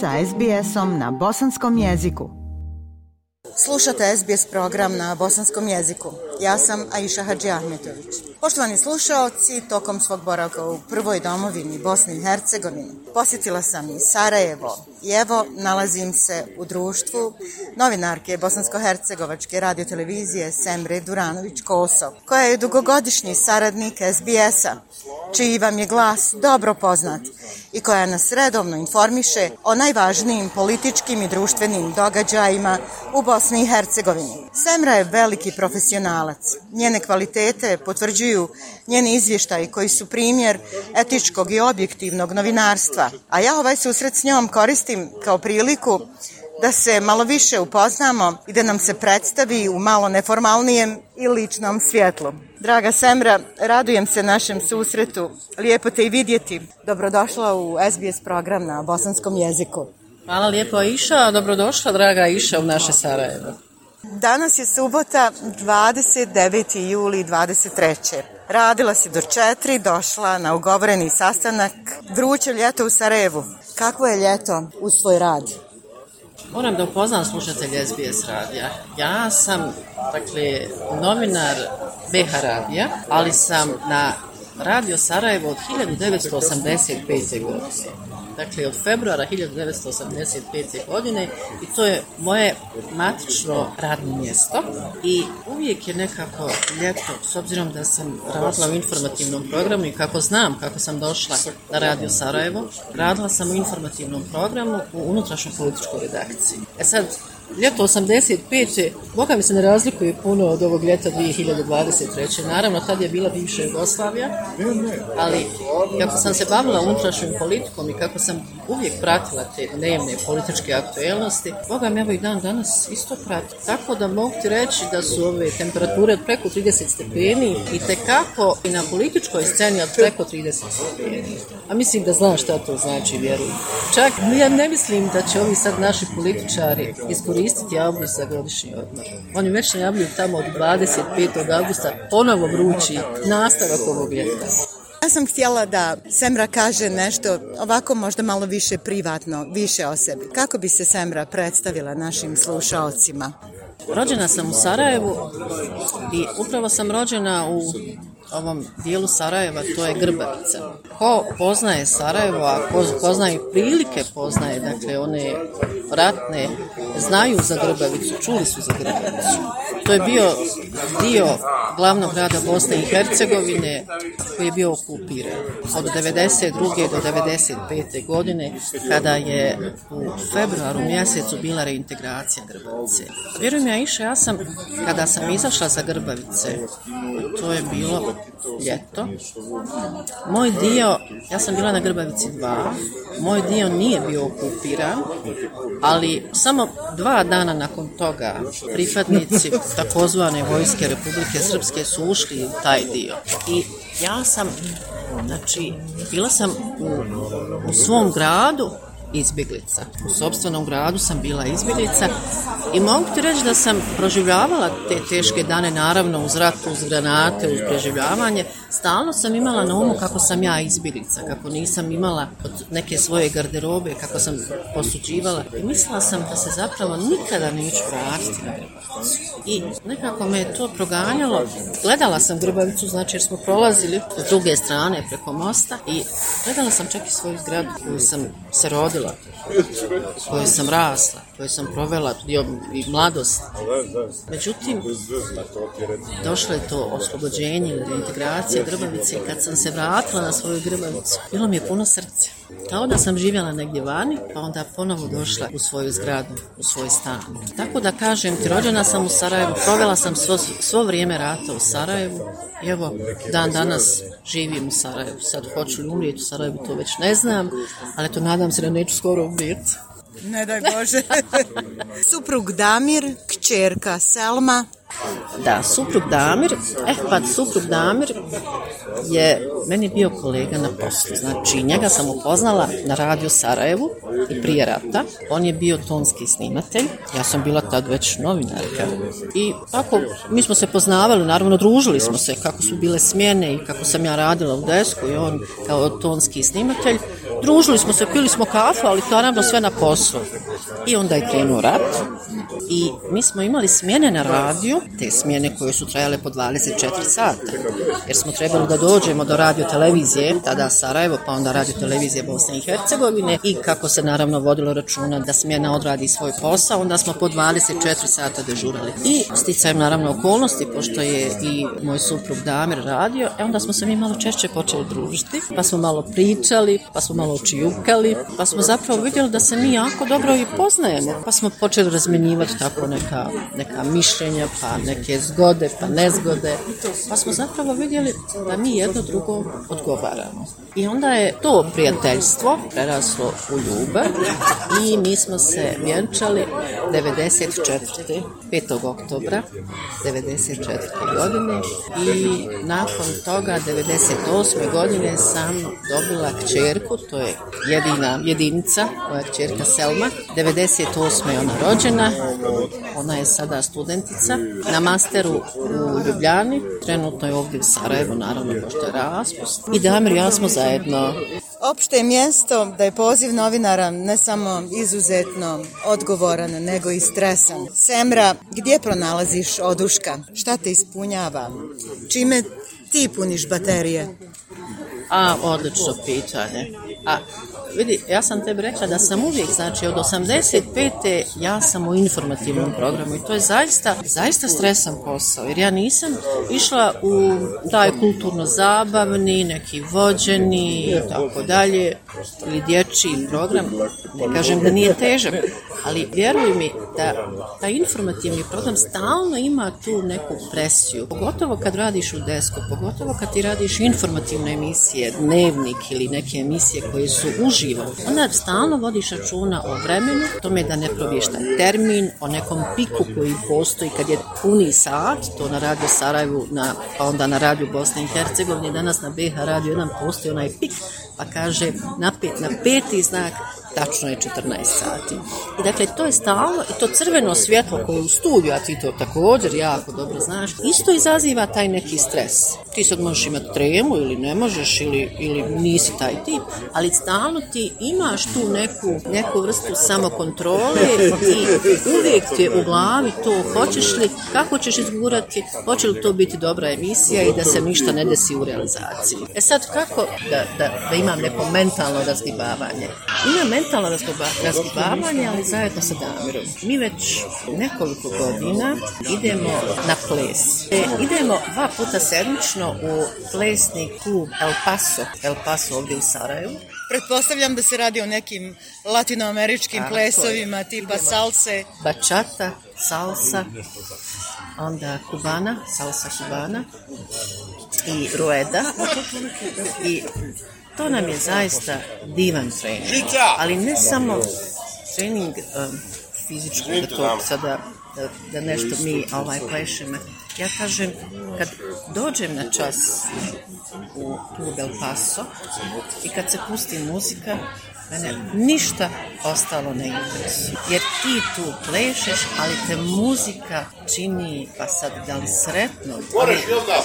sa SBS-om na bosanskom jeziku. Slušate SBS program na bosanskom jeziku. Ja sam Aisha Hadži Ahmetović. Poštovani slušalci, tokom svog boravka u prvoj domovini Bosni i Hercegovini, posjetila sam i Sarajevo i evo nalazim se u društvu novinarke Bosansko-Hercegovačke radiotelevizije Semre Duranović-Koso, koja je dugogodišnji saradnik SBS-a čiji vam je glas dobro poznat i koja nas redovno informiše o najvažnijim političkim i društvenim događajima u Bosni i Hercegovini. Semra je veliki profesionalac. Njene kvalitete potvrđuju njeni izvještaji koji su primjer etičkog i objektivnog novinarstva. A ja ovaj susret s njom koristim kao priliku da se malo više upoznamo i da nam se predstavi u malo neformalnijem i ličnom svjetlu. Draga Semra, radujem se našem susretu. Lijepo te i vidjeti. Dobrodošla u SBS program na bosanskom jeziku. Hvala lijepo Iša, dobrodošla draga Iša u naše Sarajevo. Danas je subota 29. juli 23. Radila si do četiri, došla na ugovoreni sastanak. Vruće ljeto u Sarajevu. Kako je ljeto u svoj rad? Moram da upoznam slušatelje SBS radija. Ja sam, dakle, novinar BH radija, ali sam na Radio Sarajevo od 1985. godine dakle od februara 1985. godine i to je moje matično radno mjesto i uvijek je nekako ljeto s obzirom da sam radila u informativnom programu i kako znam kako sam došla na Radio Sarajevo radila sam u informativnom programu u unutrašnjoj političkoj redakciji e sad ljeto 85. Boga mi se ne razlikuje puno od ovog ljeta 2023. Naravno, tad je bila bivša Jugoslavija, ali kako sam se bavila unutrašnjom politikom i kako sam uvijek pratila te dnevne političke aktuelnosti. Boga evo i dan danas isto prati. Tako da mogu ti reći da su ove temperature od preko 30 stepeni i tekako i na političkoj sceni od preko 30 stepeni. A mislim da znam šta to znači, vjerujem. Čak ja ne mislim da će ovi sad naši političari iskoristiti august za godišnji odmor. Oni već najavljuju tamo od 25. augusta ponovo vrući nastavak ovog ljeta sam htjela da Semra kaže nešto ovako možda malo više privatno, više o sebi. Kako bi se Semra predstavila našim slušalcima? Rođena sam u Sarajevu i upravo sam rođena u ovom dijelu Sarajeva, to je Grbavica. Ko poznaje Sarajevo, a ko poznaje prilike poznaje, dakle, one ratne, znaju za Grbavicu, čuli su za Grbavicu. To je bio dio glavnog grada Bosne i Hercegovine koji je bio okupiran od 92. do 95. godine kada je u februaru mjesecu bila reintegracija Grbavice. Vjerujem ja iše, ja sam, kada sam izašla za Grbavice, to je bilo ljeto. Moj dio, ja sam bila na Grbavici 2, moj dio nije bio okupiran, ali samo dva dana nakon toga pripadnici takozvane Vojske Republike Srpske su ušli u taj dio. I ja sam, znači, bila sam u, u svom gradu, izbjeglica. U sobstvenom gradu sam bila izbjeglica i mogu ti reći da sam proživljavala te teške dane, naravno uz rat, uz granate, uz preživljavanje. Stalno sam imala na umu kako sam ja izbjeglica, kako nisam imala od neke svoje garderobe, kako sam posuđivala. I mislila sam da se zapravo nikada neću vratiti na Grbavicu. I nekako me je to proganjalo. Gledala sam Grbavicu, znači jer smo prolazili s druge strane preko mosta i gledala sam čak i svoju zgradu koju sam se rodila radila, koju sam rasla koje sam provela i, i mladost. Međutim, došlo je to oslobođenje ili integracija Grbavice i kad sam se vratila na svoju Grbavicu, bilo mi je puno srce. Kao da sam živjela negdje vani, pa onda ponovo došla u svoju zgradu, u svoj stan. Tako da kažem, ti rođena sam u Sarajevu, provela sam svo, svo vrijeme rata u Sarajevu, evo, dan danas živim u Sarajevu. Sad hoću li umrijeti u Sarajevu, to već ne znam, ali to nadam se da neću skoro umrijeti. Ne daj Bože. suprug Damir, kćerka Selma. Da, suprug Damir, eh pa suprug Damir je meni bio kolega na poslu. Znači njega sam upoznala na radiju Sarajevu i prije rata. On je bio tonski snimatelj, ja sam bila tad već novinarka. I tako, mi smo se poznavali, naravno družili smo se kako su bile smjene i kako sam ja radila u desku i on kao tonski snimatelj. Družili smo se, pili smo kafu, ali to naravno sve na poslu. I onda je krenuo rat. I mi smo imali smjene na radiju, te smjene koje su trajale po 24 sata. Jer smo trebali da dođemo do radio televizije, tada Sarajevo, pa onda radio televizije Bosne i Hercegovine. I kako se naravno vodilo računa da smjena odradi svoj posao, onda smo po 24 sata dežurali. I sticajem naravno okolnosti, pošto je i moj suprug Damir radio, e onda smo se mi malo češće počeli družiti, pa smo malo pričali, pa smo malo malo čijukali, pa smo zapravo vidjeli da se mi jako dobro i poznajemo. Pa smo počeli razmenjivati tako neka, neka mišljenja, pa neke zgode, pa nezgode. Pa smo zapravo vidjeli da mi jedno drugo odgovaramo. I onda je to prijateljstvo preraslo u ljube i mi smo se vjenčali 94. 5. oktobra 94. godine i nakon toga 98. godine sam dobila kćerku, to je jedina jedinica, moja kćerka Selma. 98. je ona rođena, ona je sada studentica na masteru u Ljubljani, trenutno je ovdje u Sarajevu, naravno pošto je raspust. I Damir, ja smo zajedno opšte je mjesto da je poziv novinara ne samo izuzetno odgovoran, nego i stresan. Semra, gdje pronalaziš oduška? Šta te ispunjava? Čime ti puniš baterije? A, odlično pitanje. A, vidi, ja sam tebi rekla da sam uvijek, znači od 85. ja sam u informativnom programu i to je zaista, zaista stresan posao, jer ja nisam išla u taj kulturno zabavni, neki vođeni i tako dalje, ili dječji program, ne kažem da nije težak, ali vjeruj mi da taj informativni program stalno ima tu neku presiju, pogotovo kad radiš u desku, pogotovo kad ti radiš informativne emisije, dnevnik ili neke emisije koje su uži živo. Ona stalno vodi šačuna o vremenu, tome da ne provješta termin, o nekom piku koji postoji kad je puni sat, to na radio Sarajevu, na, pa onda na radio Bosne i Hercegovine, danas na BH radio jedan postoji onaj pik, pa kaže na, pet, na peti znak tačno je 14 sati. I dakle, to je stalno i to crveno svjetlo koje je u studiju, a ti to također jako dobro znaš, isto izaziva taj neki stres ti sad možeš imati tremu ili ne možeš ili, ili nisi taj tip, ali stalno ti imaš tu neku, neku vrstu samokontrole i uvijek ti je u glavi to hoćeš li, kako ćeš izgurati, hoće li to biti dobra emisija i da se ništa ne desi u realizaciji. E sad kako da, da, da imam neko mentalno razgibavanje? Imam mentalno razgibavanje, ali zajedno sa Damirom. Mi već nekoliko godina idemo na ples. E, idemo dva puta sedmično u plesni klub El Paso, El Paso ovdje u Sarajevu. Pretpostavljam da se radi o nekim latinoameričkim Tako plesovima je. tipa Idemo. salse. Bačata, salsa, onda kubana, salsa kubana i rueda. I to nam je zaista divan trening. Ali ne samo trening um, fizički, da to sada da, da nešto mi ovaj plešeme, ja kažem, kad dođem na čas u Tugel Paso i kad se pusti muzika, mene ništa ostalo ne interesuje. Jer ti tu plešeš, ali te muzika čini, pa sad da li sretno,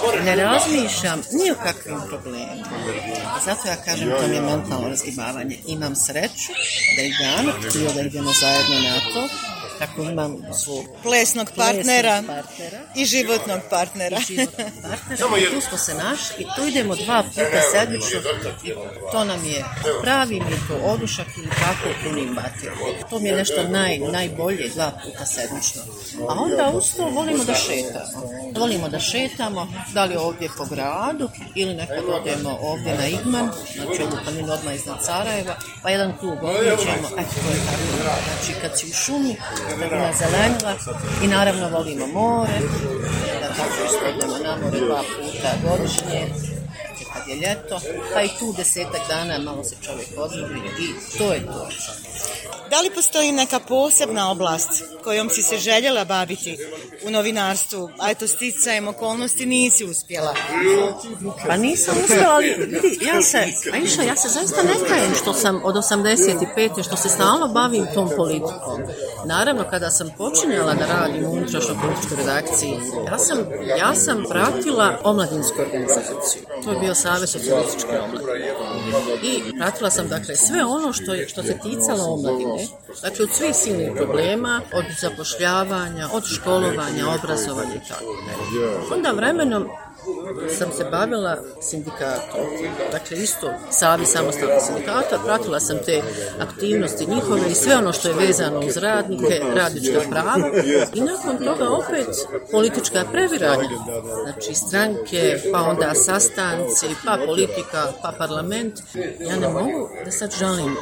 ali ne razmišljam ni o kakvim problemu. Zato ja kažem, to mi je mentalno razgibavanje. Imam sreću da i dan, htio da idemo zajedno na to, kako imam svog plesnog partnera, plesnog partnera i životnog partnera. I životnog partnera. I tu smo se našli i tu idemo dva puta sedmično i to nam je pravi mi to odušak ili kako punim batir. To mi je nešto naj, najbolje dva puta sedmično. A onda usto volimo da šetamo. Volimo da šetamo, da li ovdje po gradu ili nekad odemo ovdje na Igman, na znači čelu planinu odmah iznad Sarajeva, pa jedan klub ovdje ćemo, eto to je tako. Znači kad si u šumi, bila zelenila i naravno volimo more, da tako ispodljamo na more dva puta godišnje, kad je ljeto, pa i tu desetak dana malo se čovjek odmori i to je to. Da li postoji neka posebna oblast kojom si se željela baviti u novinarstvu, a eto sticajem okolnosti nisi uspjela? Pa nisam uspjela, ali vidi, ja se, a iša, ja se zaista ne kajem što sam od 85. što se stalno bavim tom politikom. Naravno, kada sam počinjala da radim u unutrašnjoj političkoj redakciji, ja sam, ja sam pratila omladinsku organizaciju. To je bio Savjez socijalističke omladine. I pratila sam, dakle, sve ono što, je, što se ticalo omladine, dakle, od svih silnih problema, od zapošljavanja, od školovanja, obrazovanja i tako. Onda vremenom sam se bavila sindikatom, dakle isto savi samostalnog sindikata, pratila sam te aktivnosti njihove i sve ono što je vezano uz radnike, radnička prava i nakon toga opet politička previranja, znači stranke, pa onda sastanci, pa politika, pa parlament, ja ne mogu da sad žalim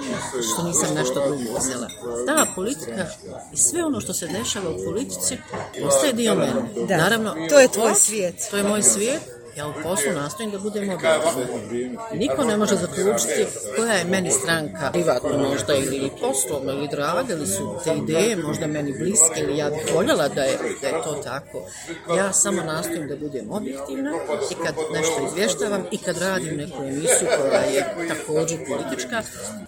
što nisam nešto drugo uzela. Ta politika i sve ono što se dešava u politici ostaje dio mene. Da. Naravno, to je tvoj svijet. To je moj svijet ja u poslu nastojim da budem objektivna. Niko ne može zaključiti koja je meni stranka, privatno možda ili poslom, ili draga, ili su te ideje možda meni bliske, ili ja bih voljela da je, da je to tako. Ja samo nastojim da budem objektivna i kad nešto izvještavam i kad radim neku emisiju koja je također politička,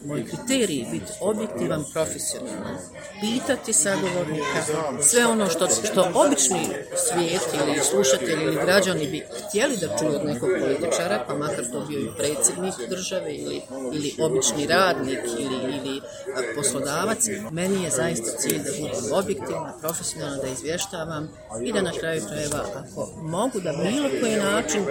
moj kriterij je biti objektivan, profesionalan. Pitati sagovornika sve ono što, što obični svijet ili slušatelji ili građani bi htjeli voli da čuje od nekog političara, pa makar to bio i predsjednik države ili, ili obični radnik ili, ili poslodavac, meni je zaista cilj da budem objektivna, profesionalna, da izvještavam i da na kraju krajeva, ako mogu da bilo koji način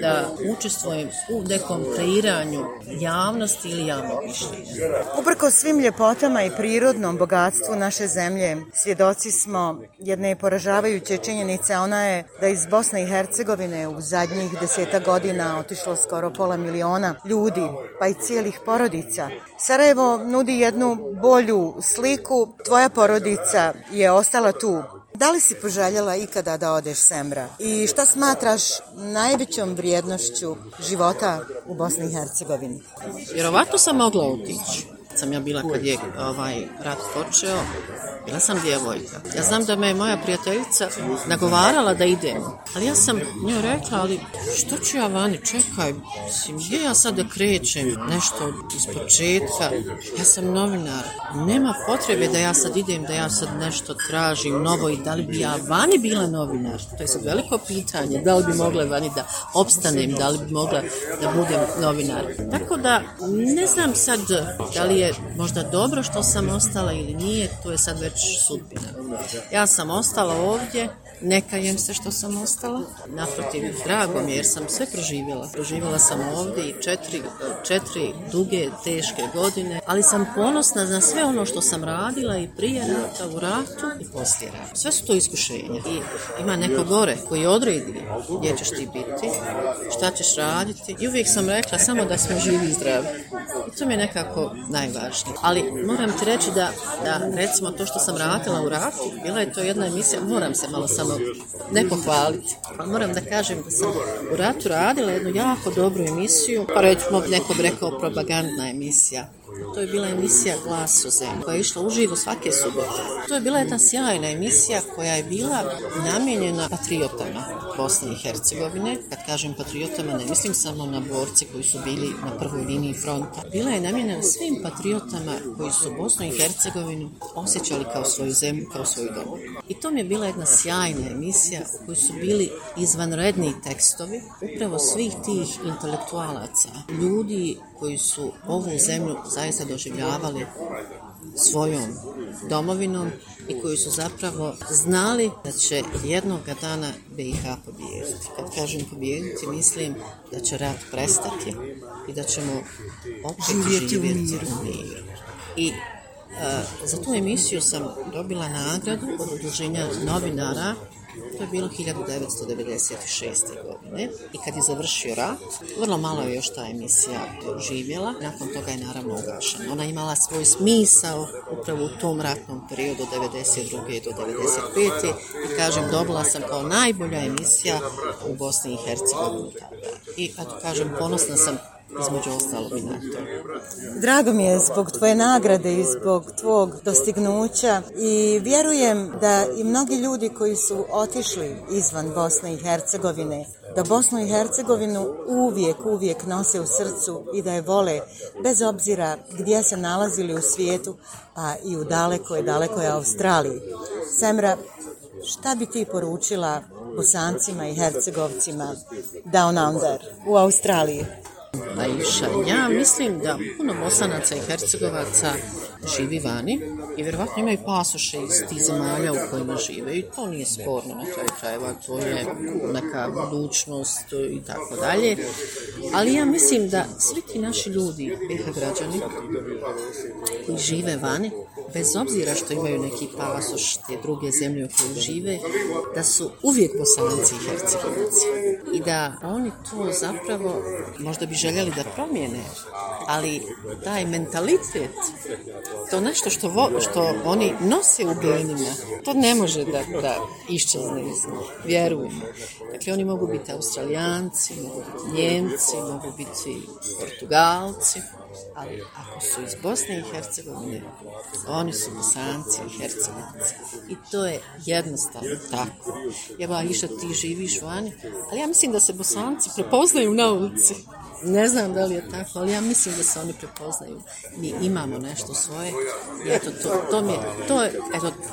da učestvujem u nekom kreiranju javnosti ili javnog mišljenja. Uprko svim ljepotama i prirodnom bogatstvu naše zemlje, svjedoci smo jedne poražavajuće činjenice, ona je da iz Bosne i Hercegovine u zadnjih deseta godina otišlo skoro pola miliona ljudi, pa i cijelih porodica. Sarajevo nudi jednu bolju sliku. Tvoja porodica je ostala tu. Da li si poželjela ikada da odeš Semra? I šta smatraš najvećom vrijednošću života u Bosni i Hercegovini? Vjerovatno sam mogla otići. Sam ja bila kad je ovaj rat počeo. Ja sam djevojka. Ja znam da me je moja prijateljica nagovarala da idem. Ali ja sam njoj rekla, ali što ću ja vani, čekaj, mislim, gdje ja sad da krećem nešto iz početka? Ja sam novinar. Nema potrebe da ja sad idem, da ja sad nešto tražim novo i da li bi ja vani bila novinar? To je sad veliko pitanje. Da li bi mogla vani da opstanem, da li bi mogla da budem novinar? Tako da, ne znam sad da li je možda dobro što sam ostala ili nije, to je sad već već sudbina. Ja sam ostala ovdje Ne kajem se što sam ostala. Naprotiv, drago mi jer sam sve proživjela. Proživjela sam ovdje četiri, četiri duge, teške godine, ali sam ponosna na sve ono što sam radila i prije rata, u ratu i poslije rata. Sve su to iskušenja. I ima neko gore koji odredi gdje ćeš ti biti, šta ćeš raditi. I uvijek sam rekla samo da smo živi i zdravi. I to mi je nekako najvažnije. Ali moram ti reći da, da recimo to što sam radila u ratu, bila je to jedna emisija, moram se malo samo ne pohvaliti. Pa moram da kažem da sam u ratu radila jednu jako dobru emisiju, pa recimo neko bi rekao propagandna emisija. To je bila emisija Glas u zemlji koja je išla uživo svake subote. To je bila jedna sjajna emisija koja je bila namjenjena patriotama Bosne i Hercegovine. Kad kažem patriotama, ne mislim samo na borce koji su bili na prvoj liniji fronta. Bila je namjenjena svim patriotama koji su Bosnu i Hercegovinu osjećali kao svoju zemlju, kao svoju domu. I to mi je bila jedna sjajna emisija u kojoj su bili izvanredni tekstovi upravo svih tih intelektualaca, ljudi koji su ovu zemlju zaista doživljavali svojom domovinom i koji su zapravo znali da će jednoga dana BiH pobijediti. Kad kažem pobijediti, mislim da će rat prestati i da ćemo opet živjeti, živjeti u miru. U miru. I Eh, za tu emisiju sam dobila nagradu od udruženja novinara To je bilo 1996. godine i kad je završio rat, vrlo malo je još ta emisija živjela. Nakon toga je naravno ugašena. Ona imala svoj smisao upravo u tom ratnom periodu 1992. do 1995. I kažem, dobila sam kao najbolja emisija u Bosni i Hercegovini tada. I kažem, ponosna sam između ostalog. Drago mi je zbog tvoje nagrade i zbog tvog dostignuća i vjerujem da i mnogi ljudi koji su otišli izvan Bosne i Hercegovine, da Bosnu i Hercegovinu uvijek, uvijek nose u srcu i da je vole, bez obzira gdje se nalazili u svijetu, pa i u dalekoj, dalekoj Australiji. Semra, šta bi ti poručila Bosancima i Hercegovcima down under u Australiji? Laiša. Ja mislim da puno bosanaca i hercegovaca živi vani, i vjerovatno imaju pasoše iz tih zemalja u kojima žive i to nije sporno na kraju krajeva, to je neka budućnost i tako dalje. Ali ja mislim da svi ti naši ljudi, BH građani, koji žive vani, bez obzira što imaju neki pasoš te druge zemlje u kojoj žive, da su uvijek bosanci i hercegovici. I da oni to zapravo možda bi željeli da promijene, ali taj mentalitet, to nešto što, vo, što oni nose u genima, to ne može da, da iščezne iz vjerujemo. Dakle, oni mogu biti australijanci, mogu biti njemci, mogu biti portugalci, ali ako su iz Bosne i Hercegovine, oni su bosanci i hercegovci. I to je jednostavno tako. Jeba, Iša, ti živiš vani, ali ja mislim da se bosanci prepoznaju na ulici ne znam da li je tako, ali ja mislim da se oni prepoznaju. Mi imamo nešto svoje. I eto, to, to, mi je, to, eto,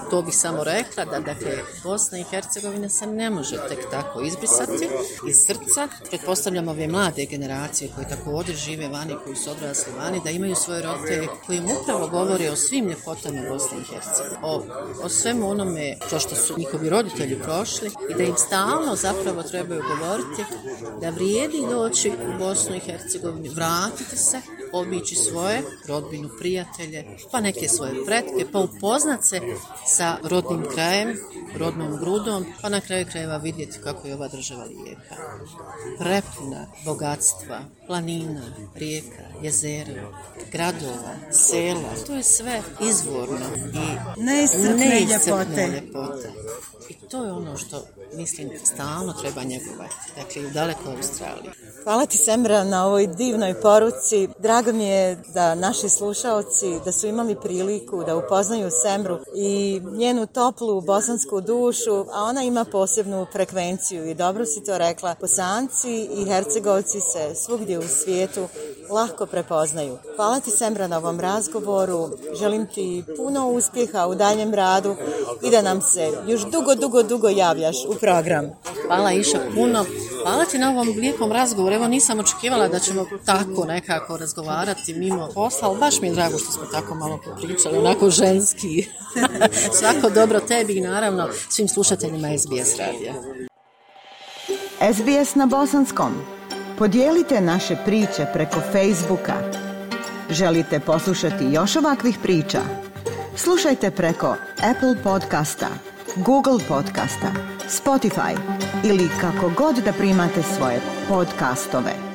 to bih samo rekla, da dakle, Bosna i Hercegovina se ne može tek tako izbrisati iz srca. Pretpostavljam ove mlade generacije koje također žive vani, koji su odrasli vani, da imaju svoje roditelje koji im upravo govore o svim ljepotama Bosne i Hercegovine. O, o svemu onome to što su njihovi roditelji prošli i da im stalno zapravo trebaju govoriti da vrijedi doći u Bosnu i i Hercegovini, vratite se obići svoje rodbinu, prijatelje, pa neke svoje pretke, pa upoznat se sa rodnim krajem, rodnom grudom, pa na kraju krajeva vidjeti kako je ova država lijepa. Prepuna bogatstva, planina, rijeka, jezera, gradova, sela, to je sve izvorno i neiscrpne ljepote. ljepote. I to je ono što mislim stalno treba njegovati, dakle u dalekoj Australiji. Hvala ti Semra na ovoj divnoj poruci. Dragi drago mi je da naši slušaoci da su imali priliku da upoznaju Semru i njenu toplu bosansku dušu, a ona ima posebnu frekvenciju i dobro si to rekla. Bosanci i Hercegovci se svugdje u svijetu lahko prepoznaju. Hvala ti Semra na ovom razgovoru, želim ti puno uspjeha u daljem radu i da nam se još dugo, dugo, dugo javljaš u program. Hvala Iša puno, hvala ti na ovom lijepom razgovoru, evo nisam očekivala da ćemo tako nekako razgovarati razgovarati mimo posla, ali baš mi je drago što smo tako malo popričali, onako ženski. Svako dobro tebi i naravno svim slušateljima SBS radija. SBS na Bosanskom. Podijelite naše priče preko Facebooka. Želite poslušati još ovakvih priča? Slušajte preko Apple podcasta, Google podcasta, Spotify ili kako god da primate svoje podcastove.